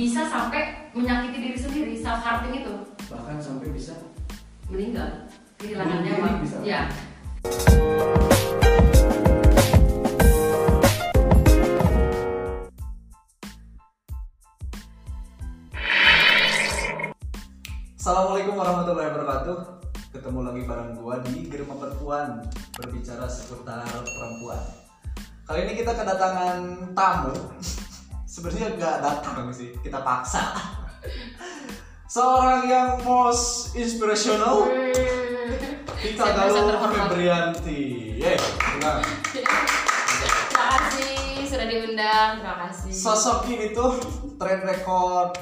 bisa sampai menyakiti diri sendiri self harming itu. Bahkan sampai bisa meninggal. Kehilangan nyawa. ya Assalamualaikum warahmatullahi wabarakatuh. Ketemu lagi bareng gua di Germa Perempuan Berbicara seputar perempuan. Kali ini kita kedatangan tamu Sebenarnya nggak datang sih, kita paksa. Seorang yang most inspirational. Galuh terhormat. Febrianti. Yeay, senang. terima kasih sudah diundang terima kasih. Sosok ini tuh track record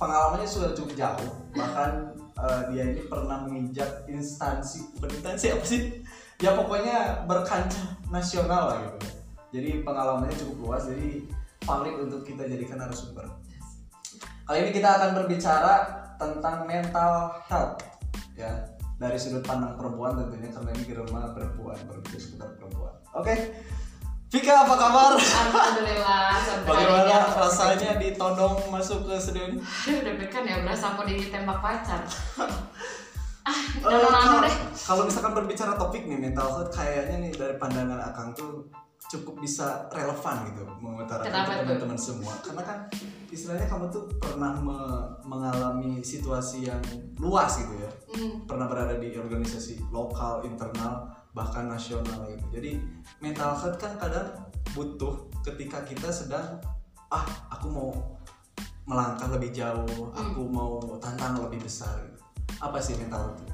pengalamannya sudah cukup jauh. Bahkan eh, dia ini pernah menginjak instansi bukan instansi apa sih? Ya pokoknya berkancah nasional lah gitu. Jadi pengalamannya cukup luas jadi valid untuk kita jadikan narasumber. Kali ini kita akan berbicara tentang mental health ya. Dari sudut pandang perempuan tentunya karena ini germa perempuan berbicara seputar perempuan. Oke. Vika apa kabar? alhamdulillah Bagaimana rasanya ditodong masuk ke studio ini? Aduh, deg-degan ya berasa aku ditembak pacar. Ah Eh, lama kalau- deh. Kalau misalkan berbicara topik nih mental health kayaknya nih dari pandangan Akang tuh cukup bisa relevan gitu mengutarakan Kenapa ke teman-teman semua. Karena kan istilahnya kamu tuh pernah me- mengalami situasi yang luas gitu ya. Hmm, pernah berada di organisasi lokal internal bahkan nasional gitu. Jadi mental health kan kadang butuh ketika kita sedang ah aku mau melangkah lebih jauh aku mau tantangan lebih besar. Gitu. apa sih mental health?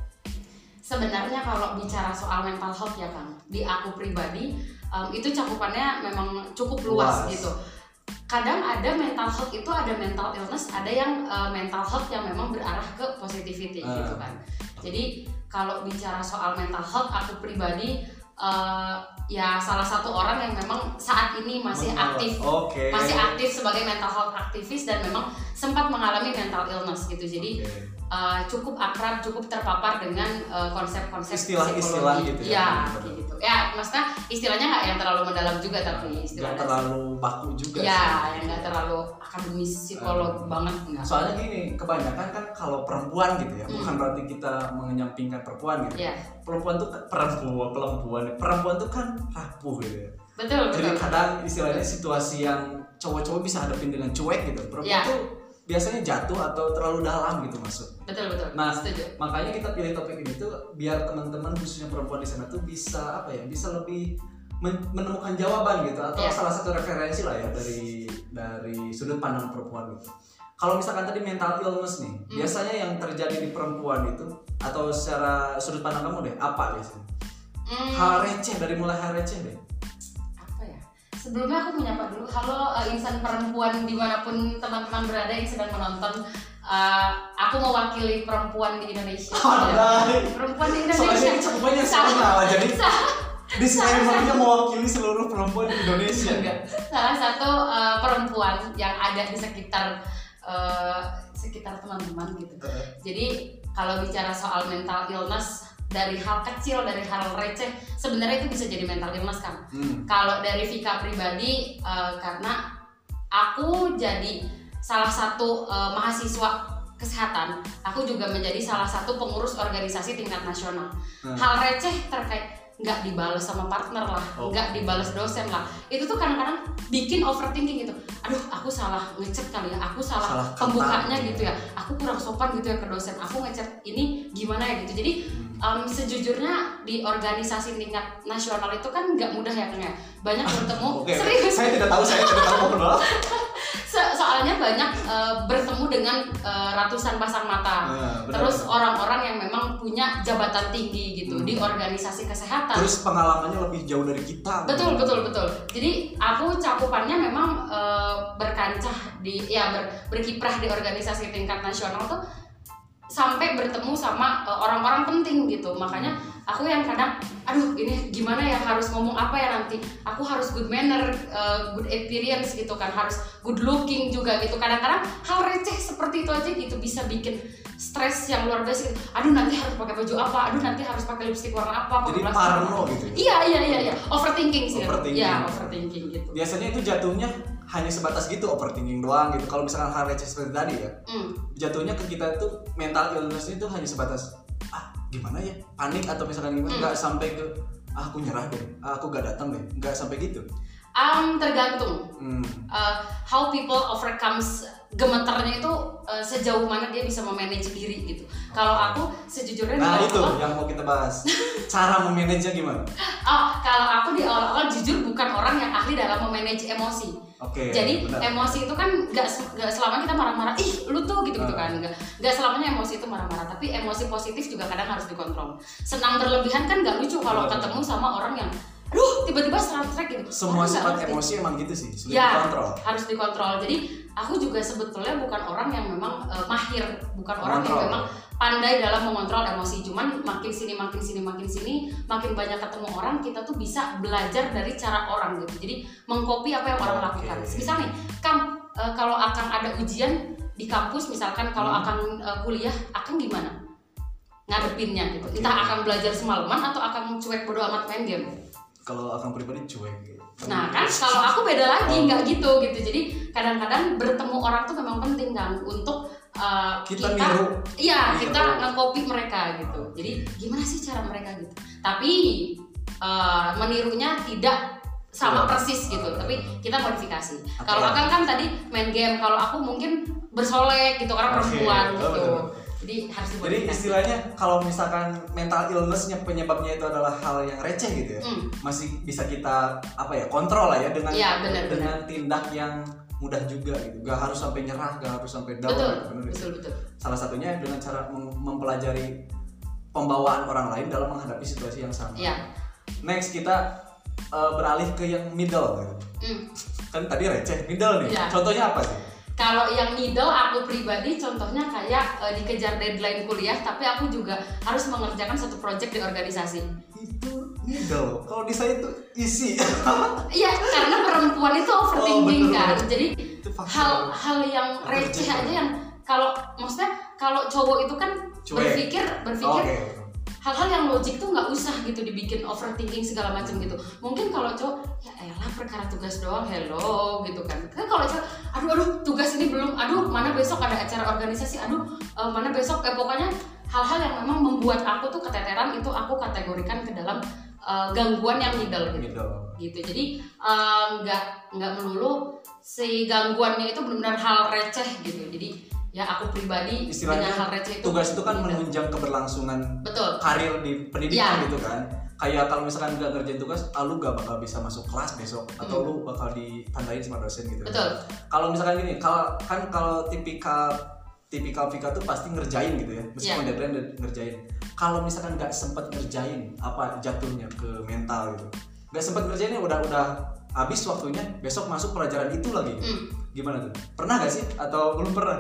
Sebenarnya kalau bicara soal mental health ya kang di aku pribadi em, itu cakupannya memang cukup luas, Luas. gitu kadang ada mental health itu ada mental illness ada yang eh, mental health yang memang berarah ke positivity Ah. gitu kan jadi kalau bicara soal mental health aku pribadi eh, ya salah satu orang yang memang saat ini masih Mental- aktif oke masih aktif sebagai mental health aktivis dan memang sempat mengalami mental illness gitu jadi Oke. uh, cukup akrab, cukup terpapar dengan uh, konsep-konsep Istilah-istilah psikologi. gitu ya. ya, gitu. Ya, maksudnya istilahnya nggak yang terlalu mendalam juga tapi nggak istilahnya terlalu baku juga ya, sih. yang nggak terlalu akademis psikolog Hmm. banget enggak. soalnya gini kebanyakan kan kalau perempuan gitu ya Hmm. bukan berarti kita menyampingkan perempuan gitu ya, perempuan tuh kan perempuan perempuan perempuan tuh kan rapuh gitu ya betul Jadi betul. kadang istilahnya situasi yang cowok-cowok bisa hadapin dengan cuek gitu. Perempuan Ya. tuh biasanya jatuh atau terlalu dalam gitu masuk. Betul betul. Nah, setuju. Makanya kita pilih topik ini tuh biar teman-teman khususnya perempuan di sana tuh bisa apa ya? Bisa lebih men- menemukan jawaban gitu atau Ya. salah satu referensi lah ya dari dari sudut pandang perempuan gitu. Kalau misalkan tadi mental illness nih, Hmm. biasanya yang terjadi di perempuan itu atau secara sudut pandang kamu deh, apa biasanya? Hmm, Hal receh dari mulai hal receh deh. Ya? Sebelumnya aku menyapa dulu, halo uh, insan perempuan di mana pun teman-teman berada yang sedang menonton. Uh, aku mewakili perempuan di Indonesia. Andai. Perempuan di Soalnya Indonesia. ini cakupannya Salah. jadi disclaimernya mewakili seluruh perempuan di Indonesia. Salah satu uh, perempuan yang ada di sekitar uh, sekitar teman-teman gitu. Jadi kalau bicara soal mental illness dari hal kecil dari hal receh sebenarnya itu bisa jadi mental illness kan. Hmm. Kalau dari Vika pribadi uh, karena aku jadi salah satu uh, mahasiswa kesehatan, aku juga menjadi salah satu pengurus organisasi tingkat nasional. Hmm. Hal receh terkait nggak dibalas sama partner lah, Oh. nggak dibalas dosen lah, itu tuh kadang-kadang bikin overthinking gitu. Aduh, aku salah ngechat kali ya, aku salah, Salah pembukanya gitu ya, aku kurang sopan gitu ya ke dosen, aku ngechat ini gimana ya gitu. Jadi em, sejujurnya di organisasi tingkat nasional itu kan nggak mudah ya Kang ya. Banyak bertemu Oke, serius. saya tidak tahu, saya tidak tahu mohon maaf. So- soalnya banyak eh, bertemu dengan eh, ratusan pasang mata. Nah, benar. Terus orang-orang yang memang punya jabatan tinggi gitu Hmm. di organisasi kesehatan. Terus pengalamannya lebih jauh dari kita. Betul betul betul. Jadi aku cakupannya memang eh, berkancah di ya ber- berkiprah di organisasi tingkat nasional tuh sampai bertemu sama eh, orang-orang penting gitu. Makanya aku yang kadang aduh ini gimana ya harus ngomong apa ya nanti. Aku harus good manner, eh, good appearance gitu kan, harus good looking juga gitu. Kadang-kadang hal receh seperti itu aja gitu bisa bikin stres yang luar biasa gitu. Aduh nanti harus pakai baju apa? Aduh nanti harus pakai lipstick warna apa? Jadi pakai parno gitu. ya. Iya iya iya iya overthinking sih. Overthinking. Iya overthinking gitu. Biasanya itu jatuhnya hanya sebatas gitu overthinking doang gitu. Kalau misalkan hal receh seperti tadi ya Hmm. jatuhnya ke kita tuh mental illness itu hanya sebatas ah gimana ya? Panik atau misalkan gimana? Hmm. nggak sampai ke ah, aku nyerah deh. Ah, aku gak datang deh. Nggak sampai gitu Um, tergantung hmm. uh, how people overcomes gemeternya itu uh, sejauh mana dia bisa memanage diri gitu. Kalau aku sejujurnya nah itu awal-awal- yang mau kita bahas cara memanage gimana oh kalau aku di awal-awal jujur bukan orang yang ahli dalam memanage emosi. oke Jadi benar. emosi itu kan nggak se- nggak selamanya kita marah-marah, ih lu tuh gitu-gitu Ah. kan, nggak nggak selamanya emosi itu marah-marah, tapi emosi positif juga kadang harus dikontrol. Senang berlebihan kan nggak lucu kalau ketemu sama orang yang, aduh tiba-tiba strike gitu. semua sifat emosi emang gitu sih sulit Ya, dikontrol harus dikontrol. Jadi aku juga sebetulnya bukan orang yang memang eh, mahir, bukan orang yang memang pandai dalam mengontrol emosi. Cuman makin sini makin sini makin sini, makin banyak ketemu orang, kita tuh bisa belajar dari cara orang gitu. Jadi mengcopy apa yang orang Oke. lakukan. Misal nih, Kang, eh, kalau akan ada ujian di kampus, misalkan kalau Hmm. akan eh, kuliah, akan gimana? Ngadepinnya gitu. Entah akan belajar semalaman atau akan cuek bodo amat main game. Kalau akan pribadi cuek gitu Nah kan kalau aku beda lagi nggak gitu gitu. Jadi kadang-kadang bertemu orang tuh memang penting kan untuk uh, kita, niru Iya Niru. kita nge-copy mereka gitu. Jadi gimana sih cara mereka gitu? Tapi uh, menirunya tidak sama persis gitu. Tapi kita modifikasi. Kalau Akang kan tadi main game. Kalau aku mungkin bersolek gitu karena perempuan betul, gitu. Jadi harus Jadi istilahnya kalau misalkan mental illnessnya penyebabnya itu adalah hal yang receh gitu ya, Hmm. masih bisa kita apa ya kontrol lah ya dengan Iya, benar, dengan tindak yang mudah juga gitu, gak harus sampai nyerah, gak harus sampai down. Betul, gitu, bener ya? betul betul. Salah satunya dengan cara mem- mempelajari pembawaan orang lain dalam menghadapi situasi yang sama. Iya. Next kita uh, beralih ke yang middle gitu. Hmm. Kan tadi receh, middle nih. Iya. Contohnya apa sih? Kalau yang middle aku pribadi contohnya kayak eh, dikejar deadline kuliah tapi aku juga harus mengerjakan satu project di organisasi. Itu middle. Kalau di saya itu isi. Iya, karena perempuan itu overthinking Oh, kan. Jadi hal-hal yang receh aja yang kalau maksudnya kalau cowok itu kan Cuek. berpikir Oh, berpikir Oke. Hal-hal yang logik tuh nggak usah gitu dibikin overthinking segala macam gitu. Mungkin kalau cowok ya elah perkara tugas doang, hello gitu kan. Kan kalau cowok aduh aduh tugas ini belum, aduh mana besok ada acara organisasi, aduh eh, mana besok eh pokoknya hal-hal yang memang membuat aku tuh keteteran itu aku kategorikan ke dalam eh, gangguan yang middle gitu Middle. gitu jadi eh, nggak nggak melulu si gangguannya itu benar-benar hal receh gitu jadi ya aku pribadi Istilahnya, dengan hal receh itu Tugas itu kan middle. menunjang keberlangsungan betul karir di pendidikan Iya. gitu kan. Kayak kalau misalkan nggak ngerjain tugas, ah, lu gak bakal bisa masuk kelas besok atau Hmm. lu bakal ditandain sama dosen gitu. betul Kalau misalkan gini, kalau kan kalau tipikal tipikal Vika tuh pasti ngerjain gitu ya, meskipun Iya. deadline dan ngerjain. Kalau misalkan nggak sempet ngerjain, apa jatuhnya ke mental gitu? Nggak sempet ngerjainnya udah udah habis waktunya, besok masuk pelajaran itu lagi. Hmm, Gimana tuh? Pernah gak sih? Atau belum pernah?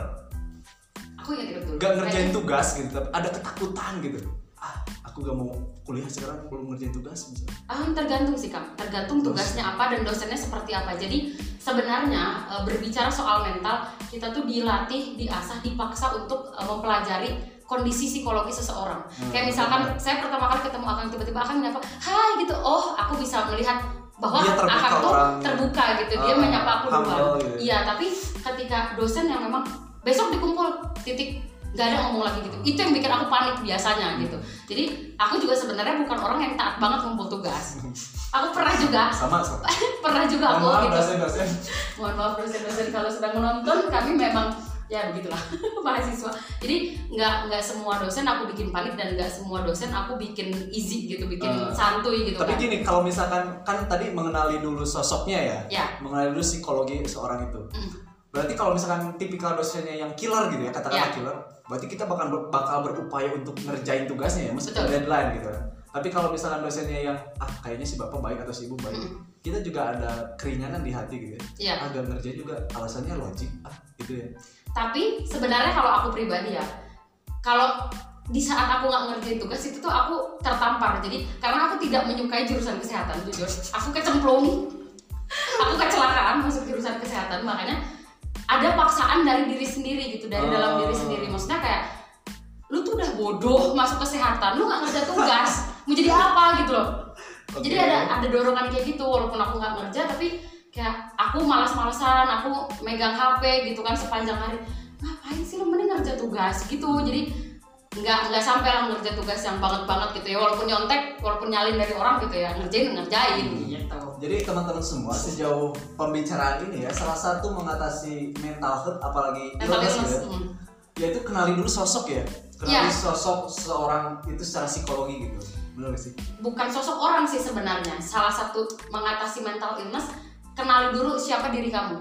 Aku dulu Gak ngerjain Kayak- tugas gitu, tapi ada ketakutan gitu. Ah, aku gak mau kuliah sekarang belum ngerjain tugas misalnya. Ah, tergantung sih kang, tergantung tugasnya apa dan dosennya seperti apa. Jadi sebenarnya e, berbicara soal mental, kita tuh dilatih, diasah, dipaksa untuk e, mempelajari kondisi psikologi seseorang. Hmm, Kayak misalkan saya pertama kali ketemu Akang tiba-tiba Akang nyapa, "Hai" gitu. Oh, aku bisa melihat bahwa Dia terbuka Akang tuh terbuka gitu. Dia Ah, menyapa aku duluan. gitu. Iya, tapi ketika dosen yang memang besok dikumpul titik nggak ada ngomong lagi gitu itu yang bikin aku panik biasanya gitu jadi aku juga sebenarnya bukan orang yang taat banget ngumpul tugas aku pernah juga Sama, sama. pernah juga aku Mohon maaf gitu dosen-dosen. mohon maaf dosen-dosen kalau sedang menonton kami memang ya begitulah mahasiswa jadi nggak nggak semua dosen aku bikin panik dan nggak semua dosen aku bikin easy gitu bikin Ah. santuy gitu Tapi kan gini, kalau misalkan kan tadi mengenali dulu sosoknya ya, ya mengenali dulu psikologi seorang itu. Mm. Berarti kalau misalkan tipikal dosennya yang killer gitu ya, katakanlah Ya. killer, berarti kita bakal bakal berupaya untuk ngerjain tugasnya ya, Betul. deadline gitu kan. Tapi kalau misalkan dosennya yang ah kayaknya si bapak baik atau si ibu baik, Mm. kita juga ada keringanan di hati gitu ya. Iya. Agak ngerjain juga alasannya logik ah gitu ya. tapi sebenarnya kalau aku pribadi ya kalau di saat aku nggak ngerjain tugas itu tuh aku tertampar jadi karena aku tidak menyukai jurusan kesehatan jujur aku kecemplung aku kecelakaan masuk jurusan kesehatan makanya ada paksaan dari diri sendiri gitu dari dalam diri Oh. sendiri. Maksudnya kayak lu tuh udah bodoh masuk kesehatan lu nggak ngerjain tugas mau jadi apa gitu loh. Jadi Oke. ada ada dorongan kayak gitu walaupun aku nggak ngerja tapi kayak aku malas-malasan aku megang HP gitu kan sepanjang hari. Ngapain sih lu mending ngerja tugas gitu? Jadi nggak nggak sampai lah ngerja tugas yang banget banget gitu ya. Walaupun nyontek walaupun nyalin dari orang gitu ya ngerjain ngerjain. Gitu Jadi teman-teman semua sejauh pembicaraan ini ya salah satu mengatasi mental health apalagi mental illness illness gitu, hmm. yaitu kenali dulu sosok ya. Kenali Iya. sosok seorang itu secara psikologi gitu. Benar sih? bukan sosok orang sih sebenarnya salah satu mengatasi mental illness kenali dulu siapa diri kamu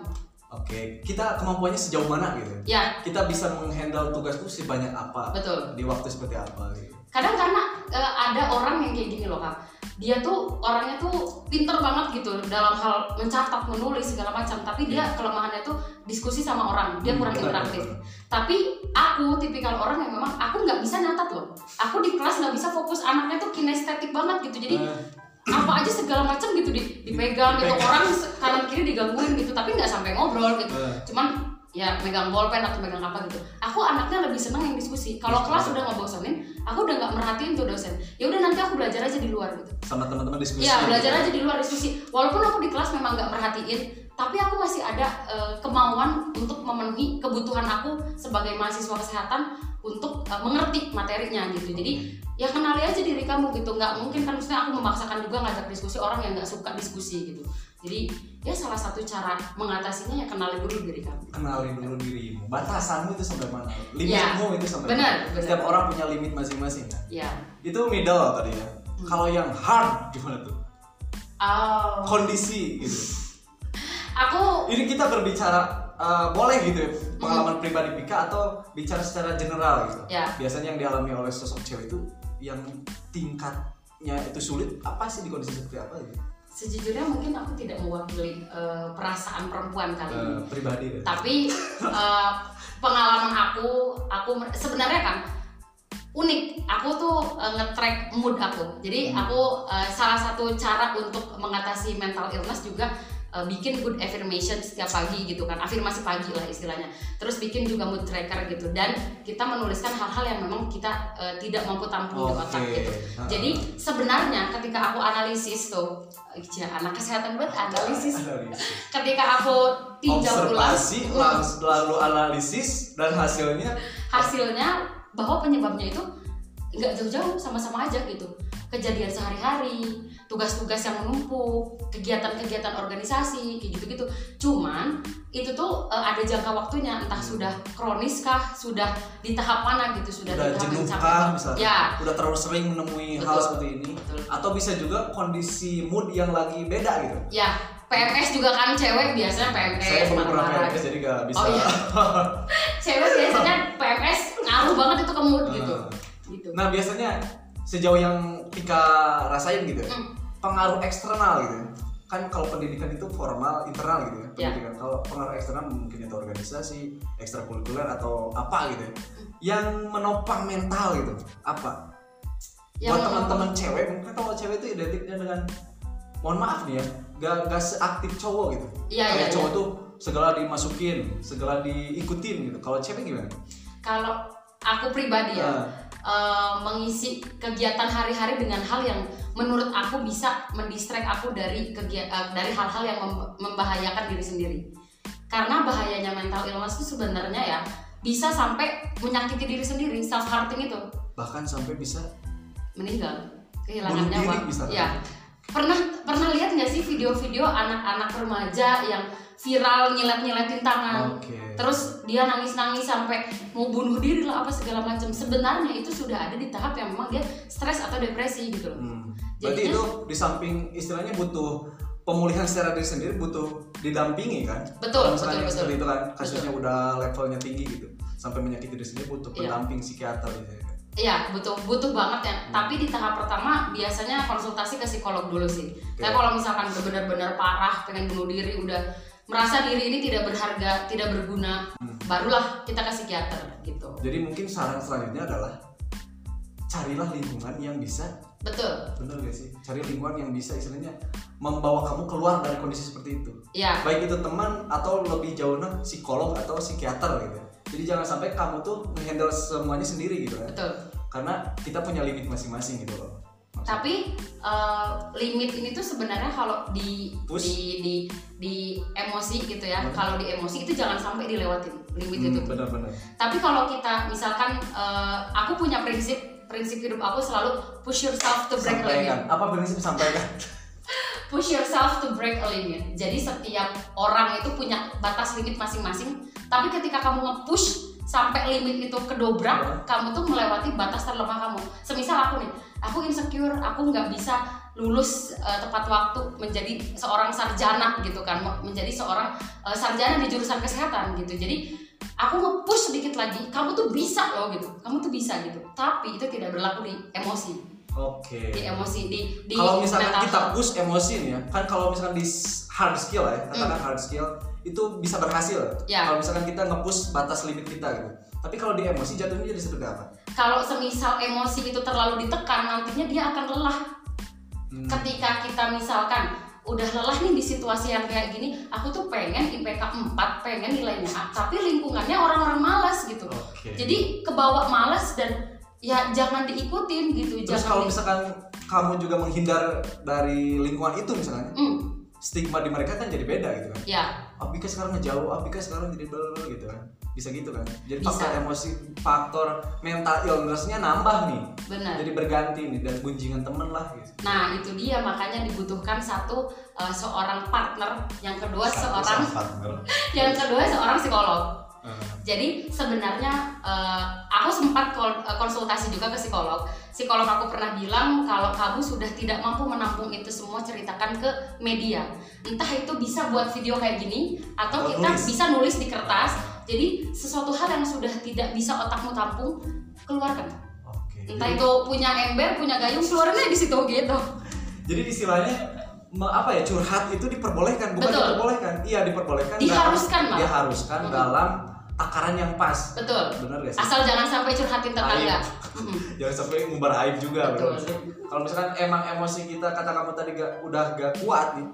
Oke, kita kemampuannya sejauh mana gitu? ya Kita bisa menghandle tugas itu sebanyak apa? betul Di waktu seperti apa gitu. kadang karena eh, ada orang yang kayak gini loh kak dia tuh orangnya tuh pinter banget gitu dalam hal mencatat menulis segala macam. Tapi dia kelemahannya tuh diskusi sama orang dia kurang Hmm, interaktif. tapi aku tipikal orang yang memang aku nggak bisa nyatat loh. Aku di kelas nggak bisa fokus anaknya tuh kinestetik banget gitu. Jadi Eh, apa aja segala macam gitu di- dipegang gitu. Orang kanan kiri digangguin gitu tapi nggak sampai ngobrol gitu. Eh, cuman ya megang bolpen atau megang apa gitu. Aku anaknya lebih seneng yang diskusi. Kalau kelas udah ngebosenin aku udah nggak merhatiin tuh dosen. Ya udah nanti aku belajar aja di luar gitu. Sama teman-teman diskusi. Iya belajar gitu. aja di luar diskusi. Walaupun aku di kelas memang nggak merhatiin tapi aku masih ada eh, kemauan untuk memenuhi kebutuhan aku sebagai mahasiswa kesehatan untuk eh, mengerti materinya gitu jadi ya kenali aja diri kamu gitu nggak mungkin kan maksudnya aku memaksakan juga ngajak diskusi orang yang nggak suka diskusi gitu jadi ya salah satu cara mengatasinya ya kenali dulu diri kamu Kenali dulu dirimu. Batasanmu itu sampai mana? Iya. Limitmu itu sampai Benar, mana? benar. Setiap orang punya limit masing-masing kan. ya Itu middle tadi ya. Hmm. Kalau yang hard gimana tuh? oh. Kondisi gitu. aku Ini kita berbicara eh, boleh gitu ya, pengalaman pribadi Pika atau bicara secara general gitu. ya Biasanya yang dialami oleh sosok cewek itu yang tingkatnya itu sulit apa sih di kondisi seperti apa gitu? sejujurnya mungkin aku tidak mewakili eh, perasaan perempuan kali ini Eh, pribadi gitu. tapi eh, pengalaman aku aku sebenarnya kan unik aku tuh eh, nge-track mood aku jadi Hmm. aku eh, salah satu cara untuk mengatasi mental illness juga eh, bikin good affirmation setiap pagi gitu kan afirmasi pagi lah istilahnya. Terus bikin juga mood tracker gitu. Dan kita menuliskan hal-hal yang memang kita eh, tidak mampu tampung di otak gitu. Jadi sebenarnya ketika aku analisis tuh ya, anak kesehatan banget analisis. Analisis. ketika aku tinjau ulang. Lalu analisis dan hasilnya? Hasilnya bahwa penyebabnya itu nggak jauh-jauh sama-sama aja gitu. Kejadian sehari-hari tugas-tugas yang menumpuk kegiatan-kegiatan organisasi kayak gitu-gitu. Cuman itu tuh eh, ada jangka waktunya. Entah sudah kronis kah sudah di tahap mana gitu sudah, udah di tahap kah misalnya? Ya. Udah terlalu sering menemui hal Betul. seperti ini. Betul. Atau bisa juga kondisi mood yang lagi beda gitu? Ya PMS juga kan cewek biasanya PMS saya belum pernah PMS jadi gak bisa Oh, iya. cewek biasanya PMS ngaruh banget itu ke mood gitu. Nah. gitu. Nah biasanya sejauh yang Tika rasain gitu ya, Hmm. Pengaruh eksternal gitu ya. kan kalau pendidikan itu formal internal gitu ya Ya. pendidikan. Kalau pengaruh eksternal mungkin itu organisasi ekstrakurikuler atau apa gitu ya. Yang menopang mental gitu. Apa? Yang buat teman-teman cewek mungkin kalau cewek itu identiknya dengan mohon maaf nih ya gak, gak seaktif cowok gitu. Iya, kayak iya, cowok tuh segala dimasukin segala diikutin gitu. Kalau cewek gimana? Kalau aku pribadi ya Nah, eh, mengisi kegiatan hari-hari dengan hal yang menurut aku bisa mendistract aku dari kegiatan dari hal-hal yang mem- membahayakan diri sendiri. Karena bahayanya mental illness itu sebenarnya ya bisa sampai menyakiti diri sendiri self hurting itu. Bahkan sampai bisa meninggal kehilangan nyawa. ya. Pernah pernah lihat nggak sih video-video anak-anak remaja yang viral nyilet-nyiletin tangan oke terus dia nangis-nangis sampai mau bunuh diri lah apa segala macam sebenarnya itu sudah ada di tahap yang memang dia stres atau depresi gitu loh Hmm. Berarti Jadinya- itu di samping istilahnya butuh pemulihan secara diri sendiri butuh didampingi kan? Betul, misalnya betul, betul. itu kan kasusnya udah levelnya tinggi gitu sampai menyakiti diri sendiri butuh Iya. pendamping psikiater gitu ya. Iya butuh butuh banget ya. Hmm. Tapi di tahap pertama biasanya konsultasi ke psikolog dulu sih. Oke. Tapi kalau misalkan benar-benar parah, pengen bunuh diri, udah merasa diri ini tidak berharga, tidak berguna, Hmm. barulah kita ke psikiater gitu. Jadi mungkin saran selanjutnya adalah carilah lingkungan yang bisa Betul. bener gak sih? Cari lingkungan yang bisa istilahnya membawa kamu keluar dari kondisi seperti itu. Iya. Baik itu teman atau lebih jauhnya psikolog atau psikiater gitu. Jadi jangan sampai kamu tuh ngehandle semuanya sendiri gitu kan. Betul. Karena kita punya limit masing-masing gitu loh. Tapi eh, limit ini tuh sebenarnya kalau di Push. di di di emosi gitu ya Hmm. kalau di emosi itu jangan sampai dilewatin limit itu Hmm, tuh benar-benar. tapi kalau kita misalkan eh, aku punya prinsip prinsip hidup aku selalu push yourself to break a limit Sampaikan. Apa prinsip sampaikan? push yourself to break a limit. Jadi setiap orang itu punya batas limit masing-masing. Tapi ketika kamu nge-push sampai limit itu kedobrak, Ya. kamu tuh melewati batas terlemah kamu. Semisal aku nih, aku insecure, aku nggak bisa lulus eh, tepat waktu menjadi seorang sarjana gitu kan, menjadi seorang eh, sarjana di jurusan kesehatan gitu. Jadi aku nge-push sedikit lagi, kamu tuh bisa loh gitu, kamu tuh bisa gitu. Tapi itu tidak berlaku di emosi, Oke. di emosi, di di Kalau misalkan mental kita push emosi nih ya, kan kalau misalkan di hard skill ya, katakan Hmm. hard skill itu bisa berhasil. Ya. Kalau misalkan kita nge-push batas limit kita gitu. Tapi kalau di emosi jatuhnya jadi seperti apa? kalau semisal emosi itu terlalu ditekan nantinya dia akan lelah Hmm. ketika kita misalkan udah lelah nih di situasi yang kayak gini aku tuh pengen IPK 4 pengen nilainya A tapi lingkungannya orang-orang malas gitu Oke. jadi kebawa malas dan ya jangan diikutin gitu Terus jangan kalau misalkan kamu juga menghindar dari lingkungan itu misalnya, Hmm, stigma di mereka kan jadi beda gitu kan. ya Abika sekarang ngejauh, Abika sekarang jadi bel gitu kan. Bisa gitu kan. Jadi Bisa. faktor emosi, faktor mental illness-nya nambah nih. benar Jadi berganti nih dan gunjingan temen lah gitu. nah itu dia makanya dibutuhkan satu eh, seorang partner yang kedua Satu seorang partner. yang kedua seorang psikolog Eh, Jadi sebenarnya eh, aku sempat eh, konsultasi juga ke psikolog. Psikolog aku pernah bilang kalau kamu sudah tidak mampu menampung itu semua ceritakan ke media. Entah itu bisa buat video kayak gini atau kita nulis. bisa nulis di kertas. Jadi sesuatu hal yang sudah tidak bisa otakmu tampung keluarkan. Oke. Entah itu punya ember, punya gayung, keluarinnya di situ gitu. Jadi istilahnya apa ya curhat itu diperbolehkan bukan Betul. diperbolehkan iya diperbolehkan Diharuskan, dalam, diharuskan Mm. dalam takaran yang pas Betul. bener gak sih Asal jangan sampai curhatin tetangga. Jangan sampai ngumbar aib juga Betul. kalau misalkan emang emosi kita kata kamu tadi gak, udah gak kuat nih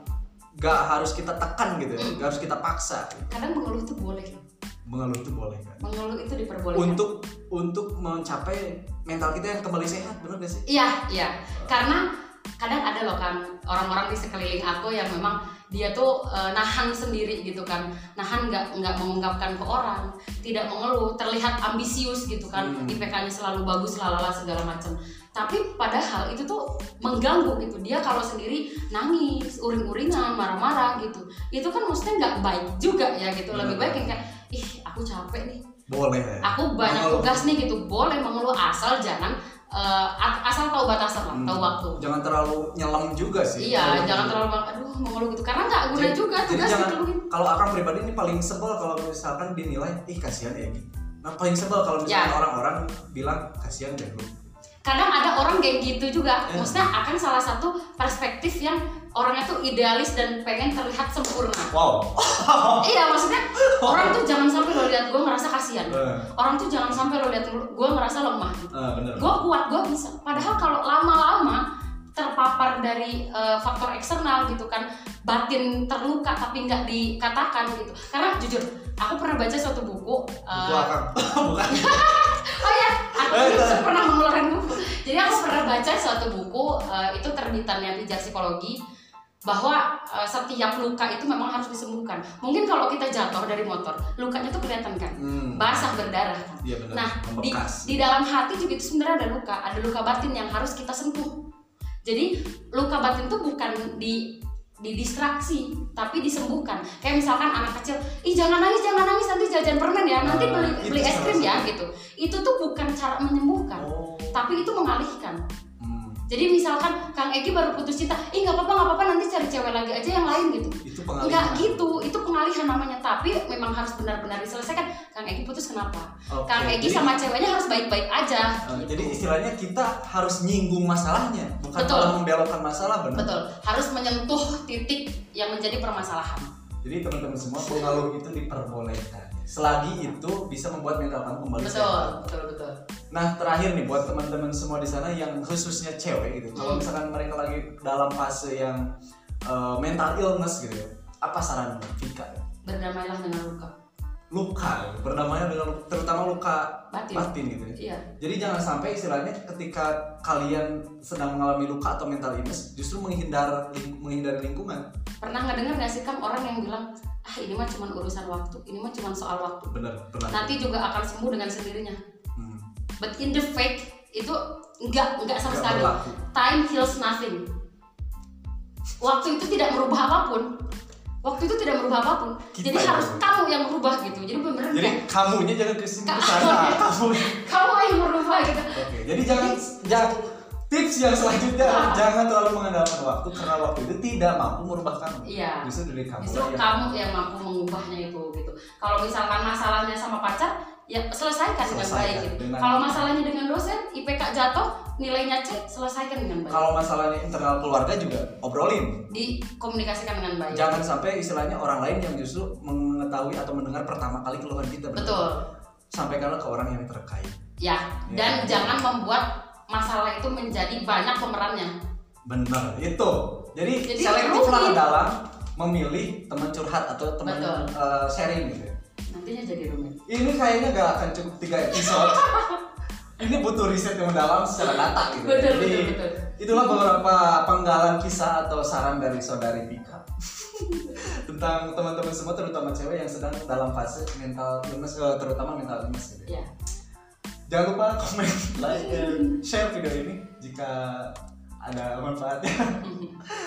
gak harus kita tekan gitu ya Mm. gak harus kita paksa Kadang mengeluh itu boleh. mengeluh itu boleh kan Mengeluh itu diperbolehkan. untuk untuk mencapai mental kita yang kembali sehat bener gak sih Iya, iya. Karena kadang ada loh kan orang-orang di sekeliling aku yang memang dia tuh eh, nahan sendiri gitu kan, nahan nggak nggak mengungkapkan ke orang, tidak mengeluh, terlihat ambisius gitu kan, Hmm. IPK-nya selalu bagus, lalala segala macam. Tapi padahal itu tuh mengganggu gitu. Dia kalau sendiri nangis, uring-uringan, marah-marah gitu. Itu kan maksudnya nggak baik juga ya gitu. Lebih baik yang kayak, ih aku capek nih, boleh ya aku banyak tugas nih gitu boleh mengeluh asal jangan eh, a- asal tahu batasan lah Hmm. tahu waktu jangan terlalu nyelam juga sih iya jangan terlalu aduh mengeluh gitu karena nggak guna Jadi- juga tugas jangan- dikeluhin kalau akang pribadi ini paling sebel kalau misalkan dinilai ih kasihan ya gitu. Nah paling sebel kalau misalkan Ya. orang-orang bilang kasihan deh lu. kadang ada orang kayak gitu juga Ya. maksudnya akan salah satu perspektif yang orangnya tuh idealis dan pengen terlihat sempurna. Wow. iya maksudnya orang tuh jangan sampai lo lihat gue ngerasa kasihan. Eh, orang tuh jangan sampai lo lihat gue ngerasa lemah gitu. Eh, gue kuat gue bisa. Padahal kalau lama-lama terpapar dari eh, faktor eksternal gitu kan batin terluka tapi nggak dikatakan gitu. Karena jujur aku pernah baca suatu buku akang. Bukan. oh ya aku juga pernah mengeluarkan buku. Jadi aku pernah baca suatu buku eh, itu terbitannya pijak psikologi bahwa eh, setiap luka itu memang harus disembuhkan mungkin kalau kita jatuh dari motor lukanya tuh kelihatan kan Hmm. basah berdarah kan Iya bener. Nah, di, Membekas. di dalam hati juga itu sebenarnya ada luka, ada luka batin yang harus kita sentuh. Jadi luka batin itu bukan di didistraksi, tapi disembuhkan. Kayak misalkan anak kecil, ih jangan nangis, jangan nangis nanti jajan permen ya, nanti Nah, beli itu beli es krim ya gitu. Itu tuh bukan cara menyembuhkan, Oh. tapi itu mengalihkan. Jadi misalkan Kang Egi baru putus cinta, ih nggak apa-apa nggak apa-apa nanti cari cewek lagi aja yang lain gitu. Itu pengalihan. Enggak gitu, itu pengalihan namanya. Tapi memang harus benar-benar diselesaikan. Kang Egi putus kenapa? Oke, Kang Egi jadi- sama ceweknya harus baik-baik aja. Eh, gitu. Jadi istilahnya kita harus nyinggung masalahnya, bukan Betul. malah membelokkan masalah benar. Betul, harus menyentuh titik yang menjadi permasalahan. Jadi teman-teman semua pengaruh itu diperbolehkan. Selagi itu bisa membuat mental kamu kembali sehat. Betul, betul, betul. Nah terakhir nih buat teman-teman semua di sana yang khususnya cewek gitu, kalau Hmm. misalkan mereka lagi dalam fase yang uh, mental illness gitu ya, apa saran Vika? Berdamailah dengan luka. luka berdamainya dengan terutama luka Batin. gitu ya. Iya. Jadi jangan sampai istilahnya ketika kalian sedang mengalami luka atau mental illness justru menghindar menghindari lingkungan. Pernah nggak dengar nggak sih Kam orang yang bilang ah ini mah cuma urusan waktu, ini mah cuma soal waktu. Bener, pernah. Nanti juga akan sembuh dengan sendirinya. But in the fake itu nggak nggak sama sekali. Time heals nothing. Waktu itu tidak merubah apa pun. Waktu itu tidak merubah apa pun. Kita Jadi harus kamu yang merubah gitu. Jadi beneran Jadi kayak kamunya jangan ke sini ke sana, kamu. kamu yang merubah gitu. Oke, jadi jangan jangan tips yang selanjutnya Ah. jangan terlalu mengandalkan waktu karena waktu itu tidak mampu merubah kamu. Iya. Justru dari kamu Justru yang kamu yang mampu mengubahnya itu gitu. Kalau misalkan masalahnya sama pacar, ya selesaikan dengan Selesaikan baik gitu. dengan- Kalau masalahnya dengan dosen, IPK jatuh, nilainya C, selesaikan dengan baik. kalau masalahnya internal keluarga juga obrolin. Dikomunikasikan dengan baik. Jangan sampai istilahnya orang lain yang justru mengetahui atau mendengar pertama kali keluhan kita. Betul. Sampaikanlah ke orang yang terkait. Ya, Ya. dan jangan membuat masalah itu menjadi banyak pemerannya. Benar, itu. Jadi, Jadi selektiflah dalam memilih teman curhat atau teman eh, sharing gitu. ya. Nantinya jadi rumit. Ini kayaknya gak akan cukup tiga episode. Ini butuh riset yang mendalam secara data gitu. Betul, Jadi, betul, betul. itulah beberapa penggalan kisah atau saran dari saudari Pika tentang teman-teman semua terutama cewek yang sedang dalam fase mental illness eh, terutama mental illness gitu. ya. Jangan lupa komen, like, and share video ini jika ada manfaatnya.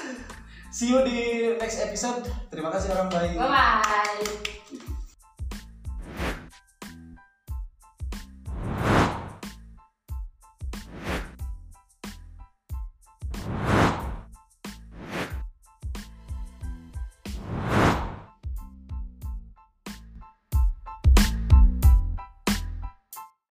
See you di next episode. Terima kasih orang baik. Bye bye.